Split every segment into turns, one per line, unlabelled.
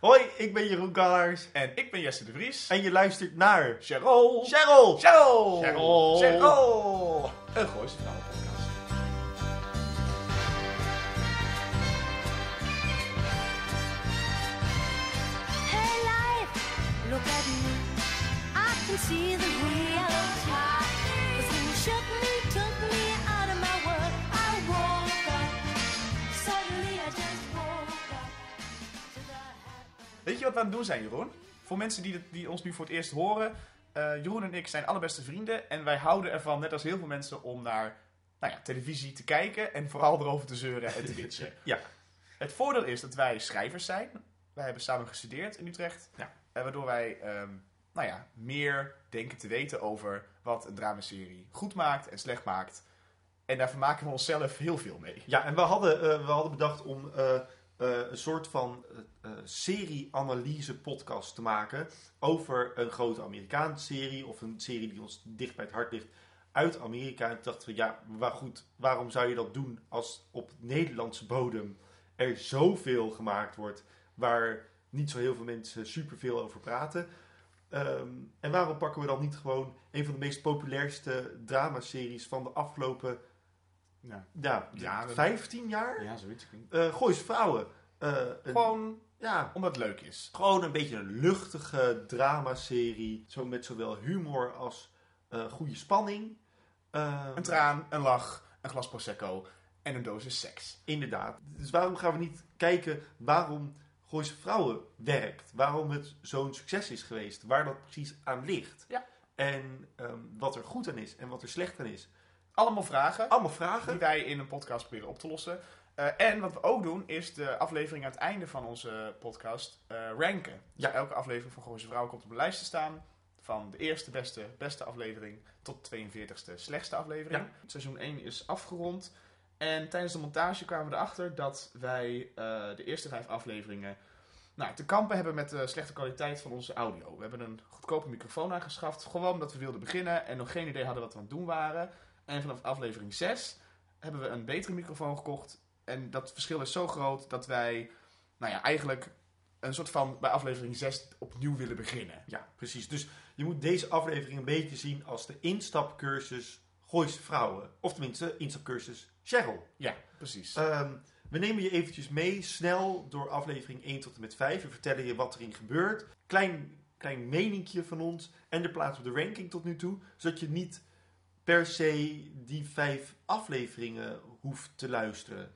Hoi, ik ben Jeroen Kallers.
En ik ben Jesse de Vries.
En je luistert naar...
Cheryl.
Cheryl!
Cheryl.
Cheryl.
Cheryl. Een Gooise Vrouwenpodcast.
Hey life, look at me. I can see the
je wat we aan het doen zijn, Jeroen? Voor mensen die, die ons nu voor het eerst horen. eh, Jeroen en ik zijn allerbeste vrienden. En wij houden ervan, net als heel veel mensen, om naar nou ja, televisie te kijken. En vooral erover te zeuren en te bitchen.
Ja.
Het voordeel is dat wij schrijvers zijn. Wij hebben samen gestudeerd in Utrecht.
Ja.
En waardoor wij ehm, nou ja, meer denken te weten over wat een dramaserie goed maakt en slecht maakt. En daar vermaken we onszelf heel veel mee.
Ja, en we hadden, eh, we hadden bedacht om eh, eh, een soort van eh, eh, serie-analyse podcast te maken over een grote Amerikaanse serie of een serie die ons dicht bij het hart ligt uit Amerika. En toen dachten we, ja, maar goed, waarom zou je dat doen als op Nederlandse bodem er zoveel gemaakt wordt waar niet zo heel veel mensen superveel over praten? Ehm, en waarom pakken we dan niet gewoon een van de meest populairste dramaseries van de afgelopen
Ja,
ja,
Jaren.
15 jaar?
ja zoiets.
Eh Gooise Vrouwen. Eh, een-
Gewoon
ja,
omdat het leuk is.
gewoon een beetje een luchtige dramaserie. Zo met zowel humor als eh, goede spanning. Eh,
Een traan, een lach, een glas prosecco en een dosis seks.
Inderdaad. Dus waarom gaan we niet kijken waarom Gooise Vrouwen werkt? Waarom het zo'n succes is geweest? Waar dat precies aan ligt?
Ja.
En ehm, wat er goed aan is en wat er slecht aan is.
Allemaal vragen
Allemaal
die
vragen.
wij in een podcast proberen op te lossen. Eh, en wat we ook doen, is de aflevering aan het einde van onze podcast eh, ranken. Dus
Ja.
elke aflevering van Gooise Vrouwen komt op een lijst te staan. Van de eerste beste, beste aflevering tot de 42ste slechtste aflevering. Seizoen 1 is afgerond. En tijdens de montage kwamen we erachter dat wij eh, de eerste vijf afleveringen nou, te kampen hebben met de slechte kwaliteit van onze audio. We hebben een goedkope microfoon aangeschaft. Gewoon omdat we wilden beginnen en nog geen idee hadden wat we aan het doen waren. En vanaf aflevering 6 hebben we een betere microfoon gekocht. En dat verschil is zo groot dat wij nou ja, eigenlijk een soort van bij aflevering 6 opnieuw willen beginnen.
Ja, precies. Dus je moet deze aflevering een beetje zien als de instapcursus Gooise Vrouwen. Of tenminste, instapcursus Cheryl.
Ja, precies.
Ehm, we nemen je eventjes mee, snel, door aflevering 1 tot en met 5. We vertellen je wat erin gebeurt. Klein, klein meninkje van ons. En de plaats op de ranking tot nu toe. Zodat je niet per se die vijf afleveringen hoeft te luisteren.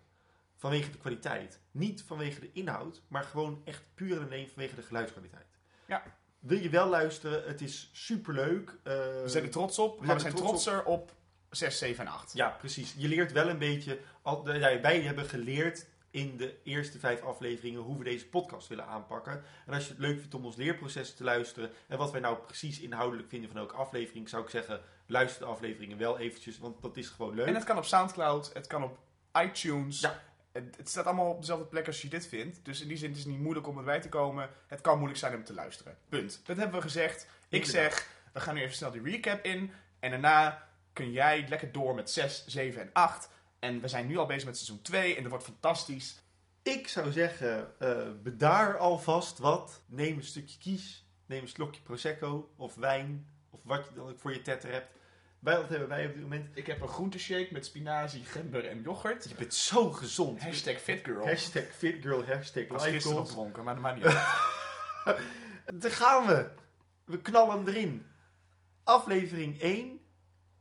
Vanwege de kwaliteit. Niet vanwege de inhoud, maar gewoon echt puur en alleen vanwege de geluidskwaliteit.
Ja.
Wil je wel luisteren? Het is superleuk. Eh,
we zijn er trots op, maar
zijn
we zijn
trots
trotser op 6, 7 en 8.
ja, precies. Je leert wel een beetje. Al, ja, wij hebben geleerd in de eerste vijf afleveringen hoe we deze podcast willen aanpakken. En als je het leuk vindt om ons leerproces te luisteren en wat wij nou precies inhoudelijk vinden van elke aflevering, zou ik zeggen, luister de afleveringen wel eventjes, want dat is gewoon leuk.
En het kan op Soundcloud, het kan op iTunes.
Ja.
Het, het staat allemaal op dezelfde plek als je dit vindt. Dus in die zin is het niet moeilijk om erbij te komen. Het kan moeilijk zijn om te luisteren. Punt. Dat hebben we gezegd. Ik zeg, we gaan nu even snel die recap in. En daarna kun jij lekker door met 6, 7 en 8. En we zijn nu al bezig met seizoen 2 en dat wordt fantastisch.
Ik zou zeggen, eh, bedaar alvast wat. Neem een stukje kies. Neem een slokje prosecco of wijn of wat je dan ook voor je tetter hebt. Wij, wat hebben wij op dit moment?
Ik heb een groenteshake met spinazie, gember en yoghurt.
Je bent zo gezond.
Hashtag fitgirl.
Hashtag fitgirl, hashtag
Ik was
life
gisteren
goals.
dronken, maar dat maakt niet uit.
Daar gaan we. We knallen hem erin. Aflevering 1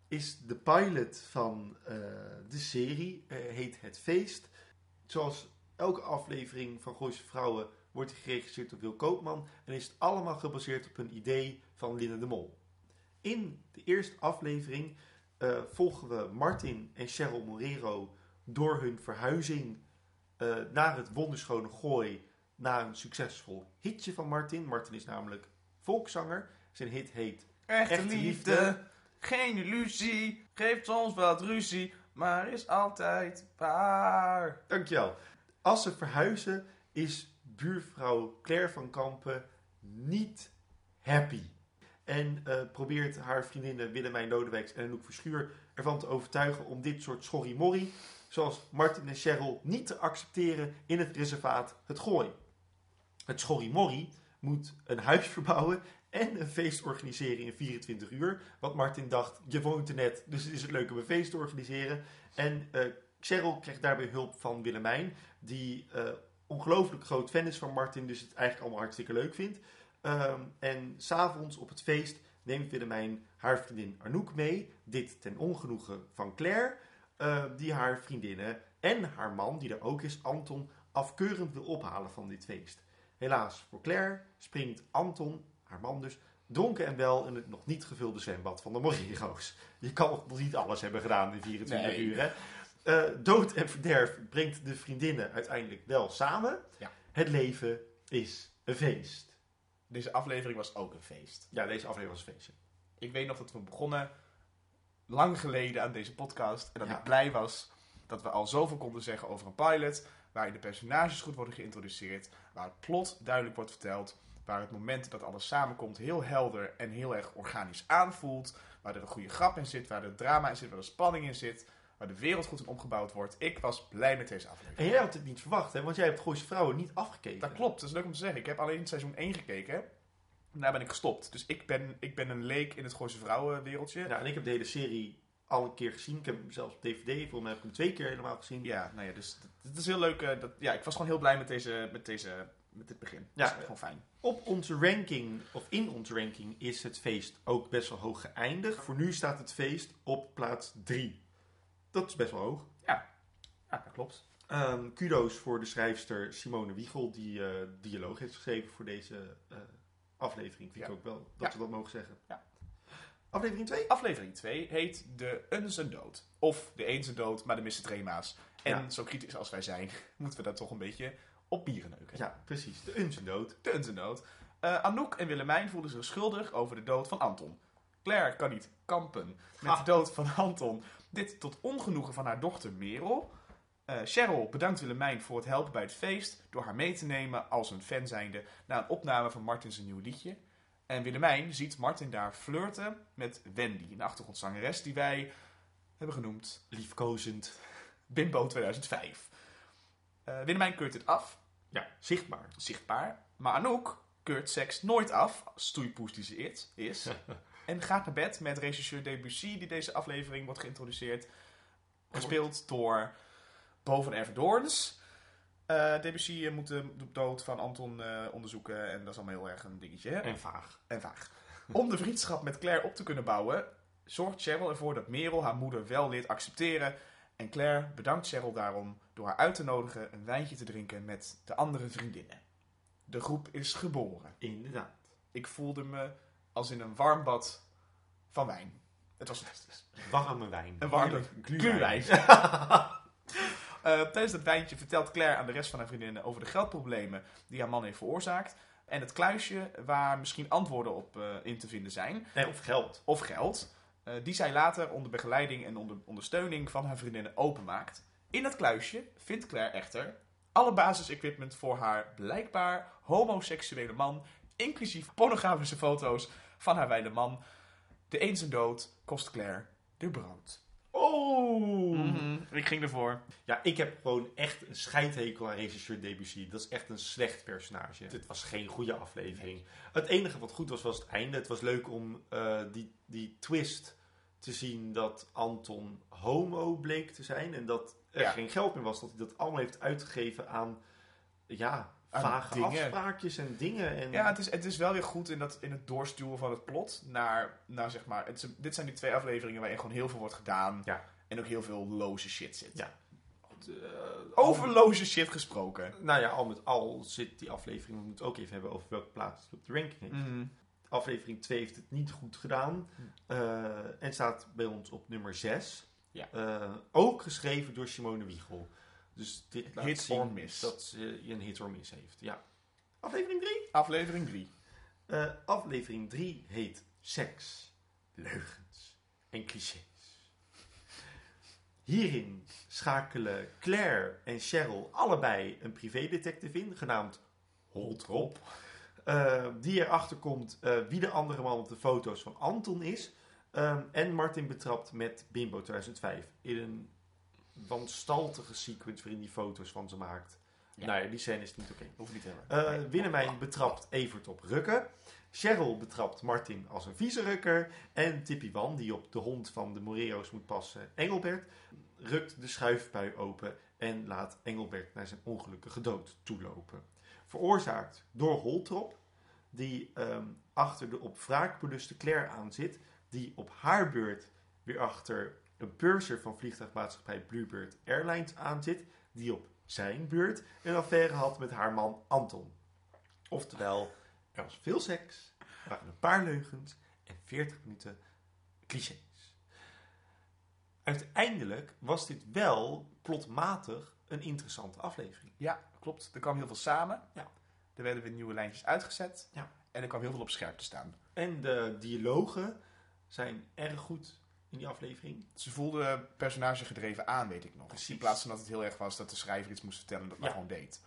is de pilot van eh, de serie. eh, heet Het Feest. Zoals elke aflevering van Gooise Vrouwen wordt geregisseerd door Wil Koopman. En is het allemaal gebaseerd op een idee van Linda de Mol. In de eerste aflevering eh, volgen we Martin en Cheryl Morero door hun verhuizing eh, naar het wonderschone Gooi na een succesvol hitje van Martin. Martin is namelijk volkszanger. Zijn hit heet
Echte,
Echte
liefde,
liefde.
geen illusie, geeft soms wat ruzie, maar is altijd waar.
Dankjewel. Als ze verhuizen is buurvrouw Claire van Kampen niet happy. En eh, probeert haar vriendinnen Willemijn Lodewijks en Anouk Verschuur ervan te overtuigen om dit soort schorrimorrie, zoals Martin en Cheryl, niet te accepteren in het reservaat Het Gooi. Het Schorrimorri moet een huis verbouwen en een feest organiseren in 24 uur. Want Martin dacht, je woont er net, dus het is het leuk om een feest te organiseren. En eh Cheryl krijgt daarbij hulp van Willemijn, die eh, ongelooflijk groot fan is van Martin, dus het eigenlijk allemaal hartstikke leuk vindt. Ehm, en s'avonds op het feest neemt Willemijn haar vriendin Anouk mee. Dit ten ongenoegen van Claire, eh, die haar vriendinnen en haar man, die er ook is, Anton, afkeurend wil ophalen van dit feest. Helaas voor Claire springt Anton, haar man dus, dronken en wel in het nog niet gevulde zwembad van de Moriro's. Je kan nog niet alles hebben gedaan in 24
Nee.
uur, hè? Eh, dood en verderf brengt de vriendinnen uiteindelijk wel samen.
Ja.
Het leven is een feest.
Deze aflevering was ook een feest.
Ja, deze aflevering was een feestje.
Ik weet nog dat we begonnen lang geleden aan deze podcast. En dat
Ja.
ik blij was dat we al zoveel konden zeggen over een pilot. Waarin de personages goed worden geïntroduceerd. Waar het plot duidelijk wordt verteld. Waar het moment dat alles samenkomt heel helder en heel erg organisch aanvoelt. Waar er een goede grap in zit. Waar er drama in zit. Waar er spanning in zit. Waar de wereld goed in opgebouwd wordt. Ik was blij met deze aflevering.
En jij had het niet verwacht, hè? Want jij hebt Gooise Vrouwen niet afgekeken.
Dat klopt, dat is leuk om te zeggen. Ik heb alleen seizoen 1 gekeken. Daar ben ik gestopt. Dus ik ben, ik ben een leek in het Gooise vrouwenwereldje.
Ja, en ik heb de hele serie al een keer gezien. Ik heb hem zelfs op DVD, volgens mij heb ik hem twee keer helemaal gezien.
Ja, nou ja, dus het is heel leuk. eh, dat, ja, ik was gewoon heel blij met, deze, met, deze, met dit begin.
Ja.
Ja, gewoon fijn.
Op onze ranking, of in onze ranking, is het feest ook best wel hoog geëindigd. Voor nu staat het feest op plaats 3. Dat is best wel hoog.
Ja, dat klopt.
Ehm, kudo's voor de schrijfster Simone Wiegel, die eh, dialoog heeft geschreven voor deze eh, aflevering. Vind ik
Ja.
ook wel dat
Ja.
we dat mogen zeggen.
Ja.
Aflevering 2?
Aflevering 2 heet De zijn dood. Of De Een zijn dood, maar de Mr. Trema's. En
Ja.
zo kritisch als wij zijn, moeten we daar toch een beetje op bieren neuken.
Ja, precies. De Unsen dood.
De zijn dood. Eh, Anouk en Willemijn voelden zich schuldig over de dood van Anton. Claire kan niet kampen met de dood van Anton. Dit tot ongenoegen van haar dochter Merel. Eh, Cheryl bedankt Willemijn voor het helpen bij het feest door haar mee te nemen als een fan zijnde naar een opname van Martin's nieuw liedje. En Willemijn ziet Martin daar flirten met Wendy, een achtergrondzangeres die wij hebben genoemd
Liefkozend.
Bimbo 2005. Eh Willemijn keurt dit af,
Ja, zichtbaar.
zichtbaar. Maar Anouk keurt seks nooit af, stoeipoes die ze is, is. en gaat naar bed met regisseur Debussy, die deze aflevering wordt geïntroduceerd. Gespeeld door Bo van Everdoorns. Eh Debussy eh, moet de dood van Anton eh, onderzoeken en dat is allemaal heel erg een dingetje. Hè?
En vaag.
en vaag. Om de vriendschap met Claire op te kunnen bouwen, zorgt Cheryl ervoor dat Merel haar moeder wel leert accepteren. En Claire bedankt Cheryl daarom door haar uit te nodigen een wijntje te drinken met de andere vriendinnen. De groep is geboren.
Inderdaad.
Ik voelde me als in een warm bad van wijn. Het was.
Warme wijn.
Een warme gluwijn. Eh, tijdens dat wijntje vertelt Claire aan de rest van haar vriendinnen over de geldproblemen die haar man heeft veroorzaakt. En het kluisje waar misschien antwoorden op eh, in te vinden zijn.
Nee, of geld.
of geld, eh, die zij later onder begeleiding en onder ondersteuning van haar vriendinnen openmaakt. In dat kluisje vindt Claire echter alle basisequipment voor haar blijkbaar homoseksuele man, inclusief pornografische foto's van haar wijde man. De een zijn dood kost Claire de brood.
Oh!
Ik ging ervoor.
Ja, ik heb gewoon echt een scheidhekel aan regisseur Debussy. Dat is echt een slecht personage. Dit was geen goede aflevering. Het enige wat goed was, was het einde. Het was leuk om eh, die, die twist te zien dat Anton homo bleek te zijn. En dat er
Ja.
geen geld meer was. Dat hij dat allemaal heeft uitgegeven aan, ja,
Aan
vage
dingen.
afspraakjes en dingen. En,
Ja, het is, het is wel weer goed in, dat, in het doorstuwen van het plot naar, naar zeg maar... Het, dit zijn die twee afleveringen waarin gewoon heel veel wordt gedaan.
Ja.
En ook heel veel loze shit zit.
Ja. eh,
Over loze shit gesproken.
Nou ja, al met al zit die aflevering, we moeten het ook even hebben over welke plaats het op de ranking heeft. Aflevering 2 heeft het niet goed gedaan. eh, en staat bij ons op nummer 6.
Ja.
ook geschreven door Simone Wiegel. Dus dit laat
Hit
zien
or miss.
dat ze een hit or miss heeft. Ja. Aflevering 3?
Aflevering 3.
aflevering 3 heet Seks, Leugens en Clichés. Hierin schakelen Claire en Cheryl allebei een privédetective in, genaamd Holtrop. eh, die erachter komt eh, wie de andere man op de foto's van Anton is. Ehm, en Martin betrapt met Bimbo 2005 in een wanstaltige sequence waarin die foto's van ze maakt.
Ja.
Nou ja, die scène is niet oké.
Hoeft niet te hebben.
Willemijn betrapt Evert op rukken. Cheryl betrapt Martin als een vieze rukker. En Tippy Wan, die op de hond van de Moreo's moet passen, Engelbert, rukt de schuifbui open en laat Engelbert naar zijn ongelukkige dood toelopen. Veroorzaakt door Holtrop, die ehm, achter de op wraak beluste Claire aanzit, die op haar beurt weer achter een purser van vliegtuigmaatschappij Bluebird Airlines aanzit, die op zijn beurt een affaire had met haar man Anton. Oftewel, er was veel seks, er waren een paar leugens en 40 minuten clichés. Uiteindelijk was dit wel plotmatig een interessante aflevering.
Ja, klopt. Er kwam heel veel samen.
Ja.
Er werden weer nieuwe lijntjes uitgezet.
Ja.
En er kwam heel veel op scherp te staan.
En de dialogen zijn erg goed in die aflevering.
Ze voelden personage gedreven aan, weet ik nog.
Precies.
In plaats van dat het heel erg was dat de schrijver iets moest vertellen en dat
Ja.
gewoon deed.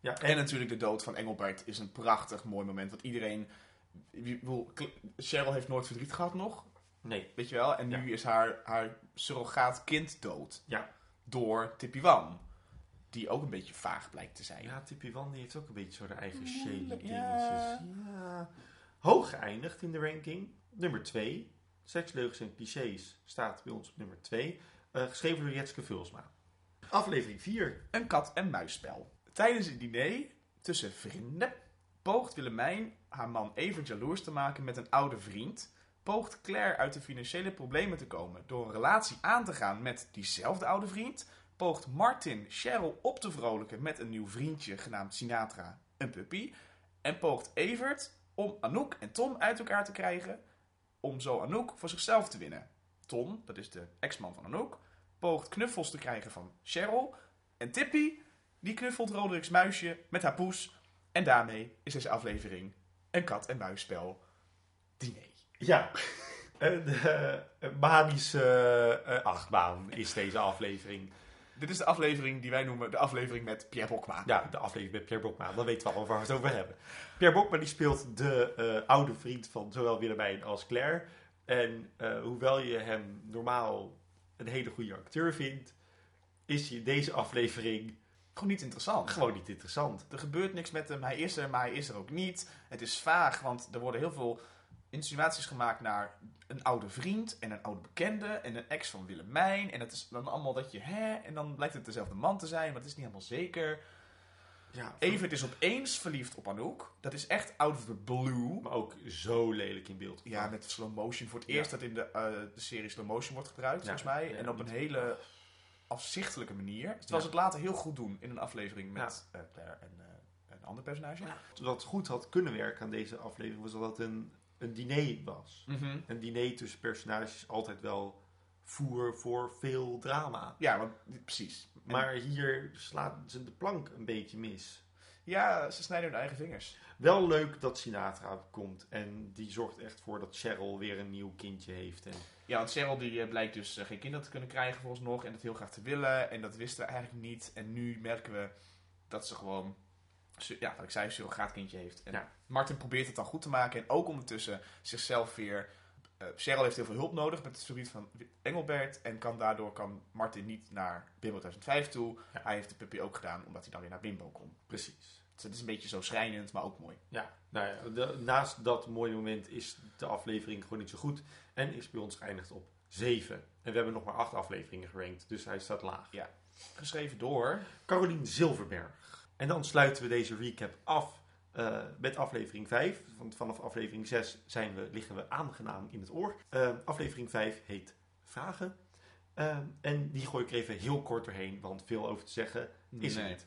Ja,
En natuurlijk de dood van Engelbert is een prachtig mooi moment. Want iedereen... Cheryl heeft nooit verdriet gehad nog.
nee,
Weet je wel? En nu
Ja.
is haar, haar surrogaat kind dood.
Ja.
Door Tippy Wan. Die ook een beetje vaag blijkt te zijn.
Ja, Tippy Wan die heeft ook een beetje zo de eigen shady dingetjes.
ja.
Ja. Hoog geëindigd in de ranking. Nummer 2. Seksleugens en clichés staat bij ons op nummer 2. geschreven door Jetske Vulsma. Aflevering 4.
Een kat- en muisspel. Tijdens het diner tussen vrienden poogt Willemijn haar man Evert jaloers te maken met een oude vriend. Poogt Claire uit de financiële problemen te komen door een relatie aan te gaan met diezelfde oude vriend. Poogt Martin Cheryl op te vrolijken met een nieuw vriendje genaamd Sinatra, een puppy. En poogt Evert om Anouk en Tom uit elkaar te krijgen. Om zo Anouk voor zichzelf te winnen. Tom, dat is de ex-man van Anouk, poogt knuffels te krijgen van Cheryl. En Tippy, die knuffelt Roderick's muisje met haar poes. En daarmee is deze aflevering een kat- en muisspel diner.
Ja. Een eh, een manische eh, achtbaan is deze aflevering.
Dit is de aflevering die wij noemen de aflevering met Pierre Bokma.
Ja, de aflevering met Pierre Bokma. Dan weten we al waar we het over hebben. Pierre Bokma die speelt de eh, oude vriend van zowel Willemijn als Claire. En eh, hoewel je hem normaal een hele goede acteur vindt, is hij in deze aflevering
Gewoon niet interessant.
gewoon niet interessant.
Er gebeurt niks met hem. Hij is er, maar hij is er ook niet. Het is vaag, want er worden heel veel insinuaties gemaakt naar een oude vriend en een oude bekende en een ex van Willemijn. En het is dan allemaal dat je, hè, en dan blijkt het dezelfde man te zijn, maar het is niet helemaal zeker.
Ja,
Evert is opeens verliefd op Anouk. Dat is echt out of the blue.
Maar ook zo lelijk in beeld.
Ja, met slow motion. Voor het
Ja.
eerst dat in de, eh, de serie slow motion wordt gebruikt,
Ja,
volgens mij. en op een hele afzichtelijke manier. Terwijl ze het later heel goed doen in een aflevering met eh, Claire en eh, een ander personage.
Wat goed had kunnen werken aan deze aflevering was dat het een, een diner was.
Mhm.
Een diner tussen personages is altijd wel voer voor veel drama.
Ja, maar, precies. En-
Maar hier slaat ze de plank een beetje mis.
Ja, ze snijden hun eigen vingers.
Wel leuk dat Sinatra komt. En die zorgt echt voor dat Cheryl weer een nieuw kindje heeft. En
Ja, want Cheryl die eh, blijkt dus eh, geen kinderen te kunnen krijgen volgens nog. En dat heel graag te willen. En dat wisten we eigenlijk niet. En nu merken we dat ze gewoon, ja, wat ik zei, een surrogaatkindje heeft. En
Ja.
Martin probeert het dan goed te maken. En ook ondertussen zichzelf weer... eh, Cheryl heeft heel veel hulp nodig met het verdriet van Engelbert. En kan, daardoor kan Martin niet naar Bimbo 2005 toe.
Ja.
Hij heeft de puppy ook gedaan, omdat hij dan weer naar Bimbo kon.
precies.
Dus het is een beetje zo schrijnend, maar ook mooi.
Ja, nou ja, de- naast dat mooie moment is de aflevering gewoon niet zo goed. En is bij ons geëindigd op 7. En we hebben nog maar 8 afleveringen gerankt. Dus hij staat laag.
Geschreven door...
Carolien Zilverberg. En dan sluiten we deze recap af eh, met aflevering 5. Want vanaf aflevering 6 zijn we, liggen we aangenaam in het oor. Eh, aflevering 5 heet Vragen. Eh, en die gooi ik even heel kort doorheen, want veel over te zeggen is er niet.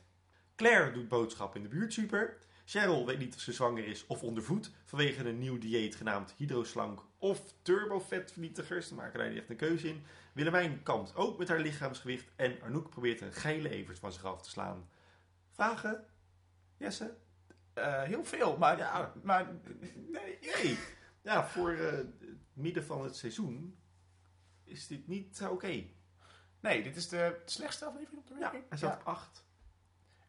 Claire doet boodschap in de buurtsuper. Cheryl weet niet of ze zwanger is of ondervoed vanwege een nieuw dieet genaamd hydroslank of turbovetvernietigers. Daar maken wij niet echt een keuze in. Willemijn kampt ook met haar lichaamsgewicht en Arnoek probeert een geile Evert van zich af te slaan. Vragen? Jesse?
Eh, heel veel, maar...
Ja.
maar nee,
Nee. Ja, voor eh, het midden van het seizoen is dit niet oké.
Nee, dit is de slechtste aflevering op de
Ja,
ranking.
hij staat
Ja.
op 8.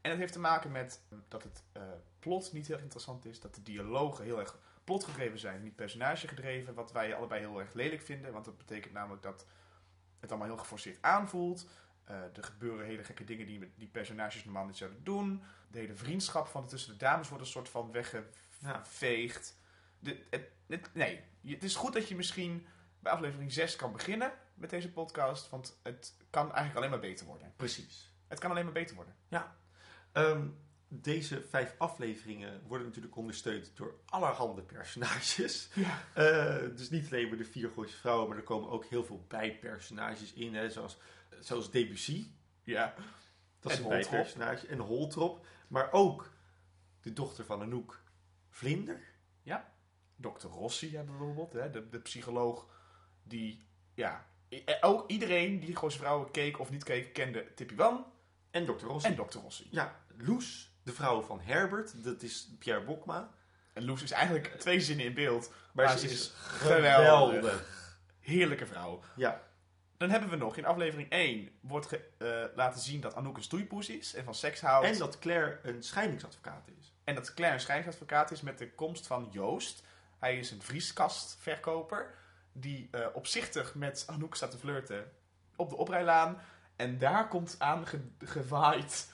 En het heeft te maken met dat het eh, plot niet heel interessant is. Dat de dialogen heel erg plotgedreven zijn, niet personagegedreven. Wat wij allebei heel erg lelijk vinden. Want dat betekent namelijk dat het allemaal heel geforceerd aanvoelt. Eh, er gebeuren hele gekke dingen die die personages normaal niet zouden doen. De hele vriendschap van tussen de dames wordt een soort van weggeveegd. De, het, het- nee, het is goed dat je misschien bij aflevering 6 kan beginnen met deze podcast. Want het kan eigenlijk alleen maar beter worden.
Precies.
Het kan alleen maar beter worden.
Ehm, deze vijf afleveringen worden natuurlijk ondersteund door allerhande personages.
Ja.
Eh, dus niet alleen maar de vier Gooise vrouwen, maar er komen ook heel veel bijpersonages in. Hè, zoals, zoals Debussy,
Ja.
dat is
En
een
Holtrop.
bijpersonage. En Holtrop. Maar ook de dochter van Anouk, Vlinder.
Dr. Rossi hebben we bijvoorbeeld, hè, de, de psycholoog die, ja, eh, ook iedereen die Gooise Vrouwen keek of niet keek, kende Tippy Wan
En Dr. Rossi.
en Dr. Rossi.
Ja, Loes, de vrouw van Herbert. Dat is Pierre Bokma.
En Loes is eigenlijk twee zinnen in beeld,
Maar,
Maar
ze
ze
is
is
geweldig.
geweldig. heerlijke vrouw.
Ja,
Dan hebben we nog, in aflevering 1 wordt ge- eh, laten zien dat Anouk een stoeipoes is en van seks houdt.
en dat Claire een scheidingsadvocaat is.
En dat Claire een schrijfadvocaat is met de komst van Joost. Hij is een vrieskastverkoper die eh, opzichtig met Anouk staat te flirten op de oprijlaan. En daar komt aangewaaid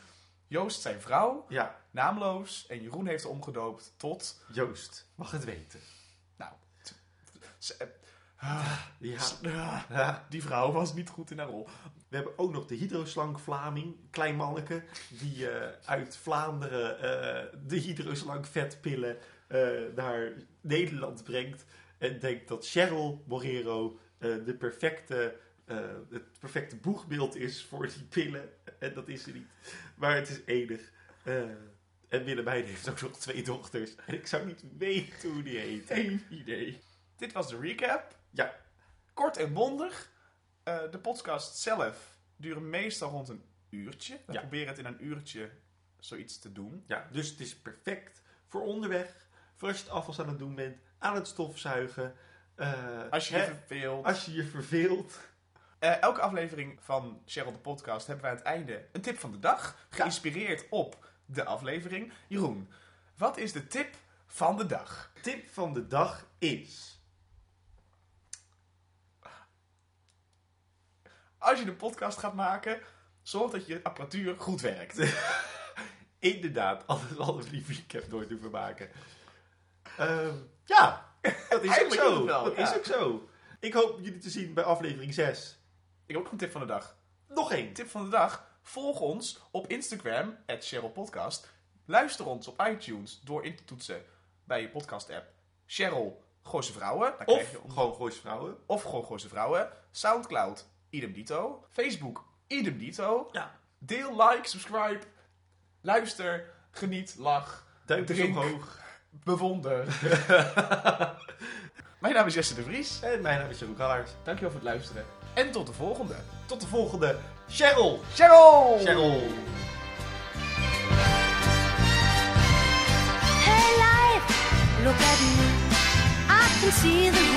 Joost zijn vrouw,
Ja,
naamloos. En Jeroen heeft omgedoopt tot...
Joost mag het weten.
Nou, ah,
Ja.
ah,
Ja.
die vrouw was niet goed in haar rol.
We hebben ook nog de hydroslang Vlaming, klein manneke, die eh, uit Vlaanderen eh, de hydroslang vetpillen eh, naar Nederland brengt. En denkt dat Cheryl Morero de perfecte, het perfecte boegbeeld is voor die pillen. En dat is ze niet. Maar het is enig. En Willemijn heeft ook nog twee dochters. En ik zou niet weten hoe die heet.
Geen idee. Dit was de recap.
Ja.
Kort en bondig. Eh, de podcast zelf duurt meestal rond een uurtje. We
Ja.
proberen het in een uurtje zoiets te doen.
Ja, dus het is perfect voor onderweg. Voor als je het afwas aan het doen bent, aan het stofzuigen. eh,
Als je je verveelt.
als je je verveelt.
Eh, elke aflevering van Cheryl de podcast hebben wij aan het einde een tip van de dag. Geïnspireerd op de aflevering. Jeroen, wat is de tip van de dag?
Tip van de dag is...
Als je een podcast gaat maken, zorg dat je apparatuur goed werkt.
Inderdaad, altijd al een recap nooit hoeven maken. Ehm, ja, dat is ook zo.
wel,
dat
ja.
is ook zo. Ik hoop jullie te zien bij aflevering 6.
Ik heb ook nog een tip van de dag.
Nog één.
Tip van de dag. Volg ons op Instagram, at Podcast. Luister ons op iTunes door in te toetsen bij je podcast app. Cheryl Gooise Vrouwen. Dan
Of
krijg je
gewoon Gooise Vrouwen.
of gewoon Gooise Vrouwen. Soundcloud, idem dito. Facebook, idem dito.
Ja.
Deel, like, subscribe. Luister, geniet, lach,
Duimpjes
Drink.
omhoog.
bewonder. Mijn naam is Jesse de Vries.
En mijn naam is Jeroen Gallaert.
Dankjewel voor het luisteren. En tot de volgende.
Tot de volgende. Cheryl.
Cheryl!
Cheryl.
Hey life, look at me. I can see the